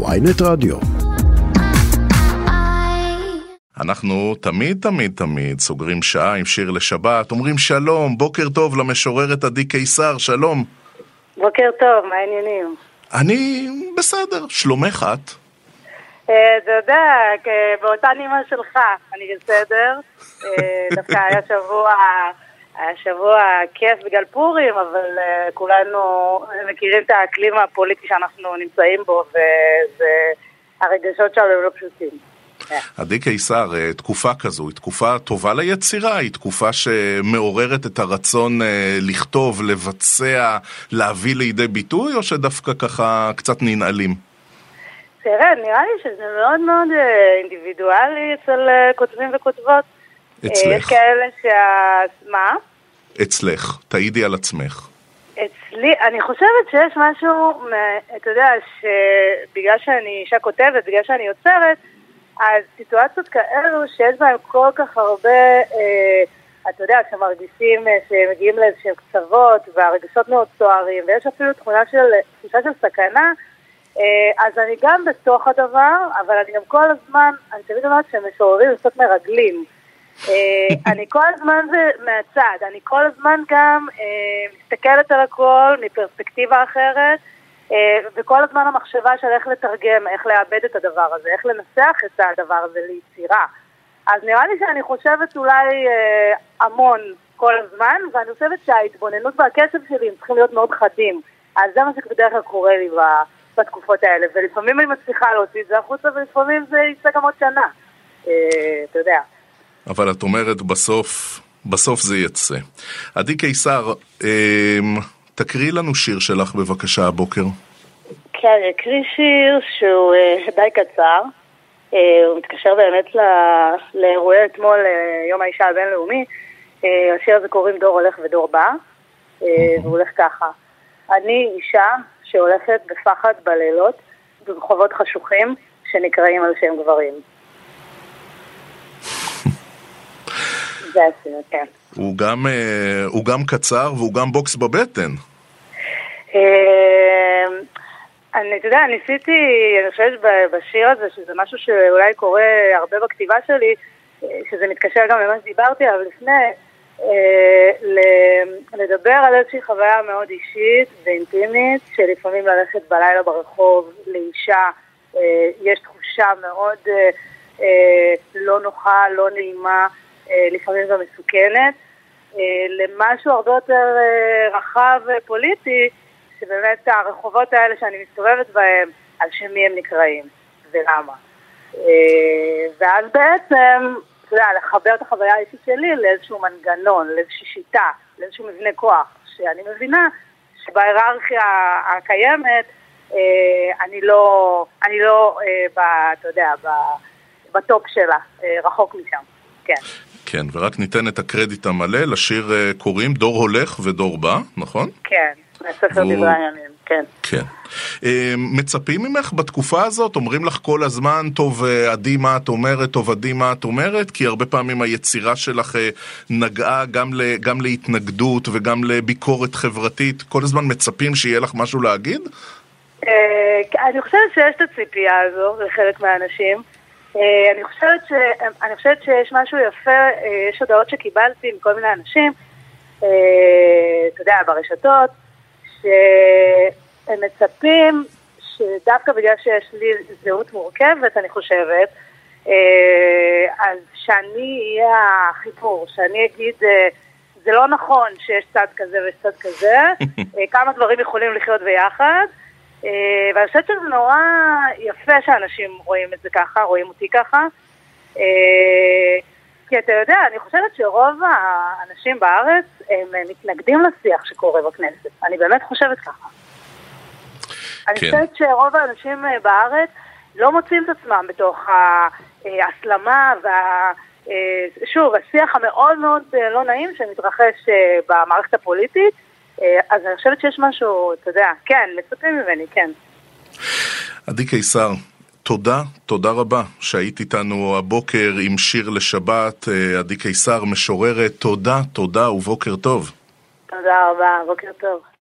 ויינט רדיו. אנחנו תמיד תמיד תמיד סוגרים שעה עם שיר לשבת, אומרים שלום, בוקר טוב למשוררת עדי קיסר, שלום. בוקר טוב, מה העניינים? אני בסדר, שלומך את? אה, אתה יודע, באותה נימה שלך, אני בסדר. אה, דווקא היה שבוע, היה שבוע כיף בגלל פורים, אבל אה, כולנו מכירים את האקלים הפוליטי שאנחנו נמצאים בו, והרגשות שלנו לא פשוטים. עדי קיסר, תקופה כזו היא תקופה טובה ליצירה? היא תקופה שמעוררת את הרצון לכתוב, לבצע, להביא לידי ביטוי, או שדווקא ככה קצת ננעלים? תראה, נראה לי שזה מאוד מאוד אה, אינדיבידואלי אצל אה, כותבים וכותבות. אצלך. יש כאלה שה... מה? אצלך, תעידי על עצמך. אצלי, אני חושבת שיש משהו, אתה יודע, שבגלל שאני אישה כותבת, בגלל שאני יוצרת, אז סיטואציות כאלו שיש בהן כל כך הרבה, אה, אתה יודע, שמרגישים אה, שמגיעים לאיזשהם קצוות, והרגשות מאוד סוערים, ויש אפילו תכונה של, תחושה של סכנה, אה, אז אני גם בתוך הדבר, אבל אני גם כל הזמן, אני תמיד אומרת שמשוררים קצת מרגלים. אה, אני כל הזמן זה מהצד, אני כל הזמן גם אה, מסתכלת על הכל מפרספקטיבה אחרת, וכל הזמן המחשבה של איך לתרגם, איך לאבד את הדבר הזה, איך לנסח את הדבר הזה ליצירה. אז נראה לי שאני חושבת אולי המון כל הזמן, ואני חושבת שההתבוננות והקשב שלי הם צריכים להיות מאוד חדים. אז זה מה שבדרך כלל קורה לי בתקופות האלה, ולפעמים אני מצליחה להוציא את זה החוצה, ולפעמים זה יצא גם עוד שנה. אה, אתה יודע. אבל את אומרת בסוף, בסוף זה יצא. עדי קיסר, אה, תקריא לנו שיר שלך בבקשה הבוקר. כן, אני אקריא שיר שהוא אה, די קצר. אה, הוא מתקשר באמת לאירועי אתמול, אה, יום האישה הבינלאומי. השיר הזה קוראים דור הולך ודור בא, אה, והוא הולך ככה. אני אישה שהולכת בפחד בלילות ברחובות חשוכים שנקראים על שם גברים. זה השיר, כן. הוא גם, אה, הוא גם קצר והוא גם בוקס בבטן. אה, אני, אתה יודע, ניסיתי, אני חושבת בשיר הזה, שזה משהו שאולי קורה הרבה בכתיבה שלי, אה, שזה מתקשר גם למה שדיברתי עליו לפני, אה, לדבר על איזושהי חוויה מאוד אישית ואינטימית, שלפעמים ללכת בלילה ברחוב לאישה, יש תחושה מאוד לא נוחה, לא נעימה, לפעמים גם מסוכנת, למשהו הרבה יותר רחב פוליטי, שבאמת הרחובות האלה שאני מסתובבת בהם, על שם מי הם נקראים ולמה. ואז בעצם אתה יודע, לחבר את החוויה האישית שלי לאיזשהו מנגנון, לאיזושהי שיטה, לאיזשהו מבנה כוח, שאני מבינה שבהיררכיה הקיימת אה, אני לא, אני לא אה, אתה יודע, בטופ שלה, אה, רחוק משם, כן. כן, ורק ניתן את הקרדיט המלא, לשיר אה, קוראים דור הולך ודור בא, נכון? כן, מהספר דברי הימים. כן. כן. אה, מצפים ממך בתקופה הזאת? אומרים לך כל הזמן, טוב אה, עדי מה את אומרת, טוב עדי מה את אומרת? כי הרבה פעמים היצירה שלך נגעה גם, ל, גם להתנגדות וגם לביקורת חברתית. כל הזמן מצפים שיהיה לך משהו להגיד? אני חושבת שיש את הציפייה הזו לחלק מהאנשים. אני חושבת, ש... אני חושבת שיש משהו יפה, יש הודעות שקיבלתי מכל מיני אנשים, אתה יודע, ברשתות, שהם מצפים שדווקא בגלל שיש לי זהות מורכבת, אני חושבת, אה, אז שאני אהיה החיבור, שאני אגיד, אה, זה לא נכון שיש צד כזה ויש צד כזה, אה, כמה דברים יכולים לחיות ביחד, ואני חושבת שזה נורא יפה שאנשים רואים את זה ככה, רואים אותי ככה. כי אתה יודע, אני חושבת שרוב האנשים בארץ הם מתנגדים לשיח שקורה בכנסת. אני באמת חושבת ככה. כן. אני חושבת שרוב האנשים אה, בארץ לא מוצאים את עצמם בתוך ההסלמה וה... אה, שוב, השיח המאוד מאוד אה, לא נעים שמתרחש במערכת הפוליטית, אז אני חושבת שיש משהו, אתה יודע, כן, מצפים ממני, כן. עדי קיסר, תודה, תודה רבה שהיית איתנו הבוקר עם שיר לשבת, עדי קיסר, משוררת, תודה, תודה ובוקר טוב. תודה רבה, בוקר טוב.